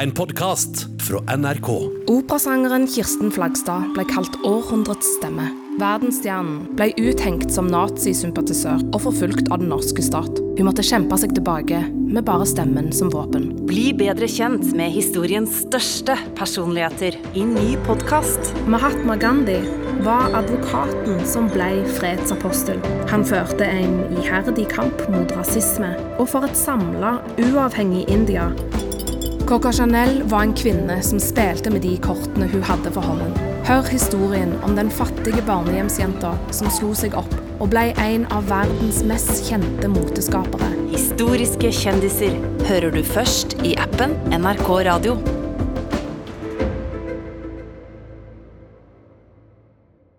En podkast fra NRK. Operasangeren Kirsten Flagstad ble kalt århundrets stemme. Verdensstjernen ble uthengt som nazisympatisør og forfulgt av den norske stat. Hun måtte kjempe seg tilbake med bare stemmen som våpen. Bli bedre kjent med historiens største personligheter i ny podkast. Mahatma Gandhi var advokaten som ble fredsapostel. Han førte en iherdig kamp mot rasisme og for et samla, uavhengig India. Coco Chanel var en kvinne som spilte med de kortene hun hadde for hånden. Hør historien om den fattige barnehjemsjenta som slo seg opp og ble en av verdens mest kjente moteskapere. Historiske kjendiser hører du først i appen NRK Radio.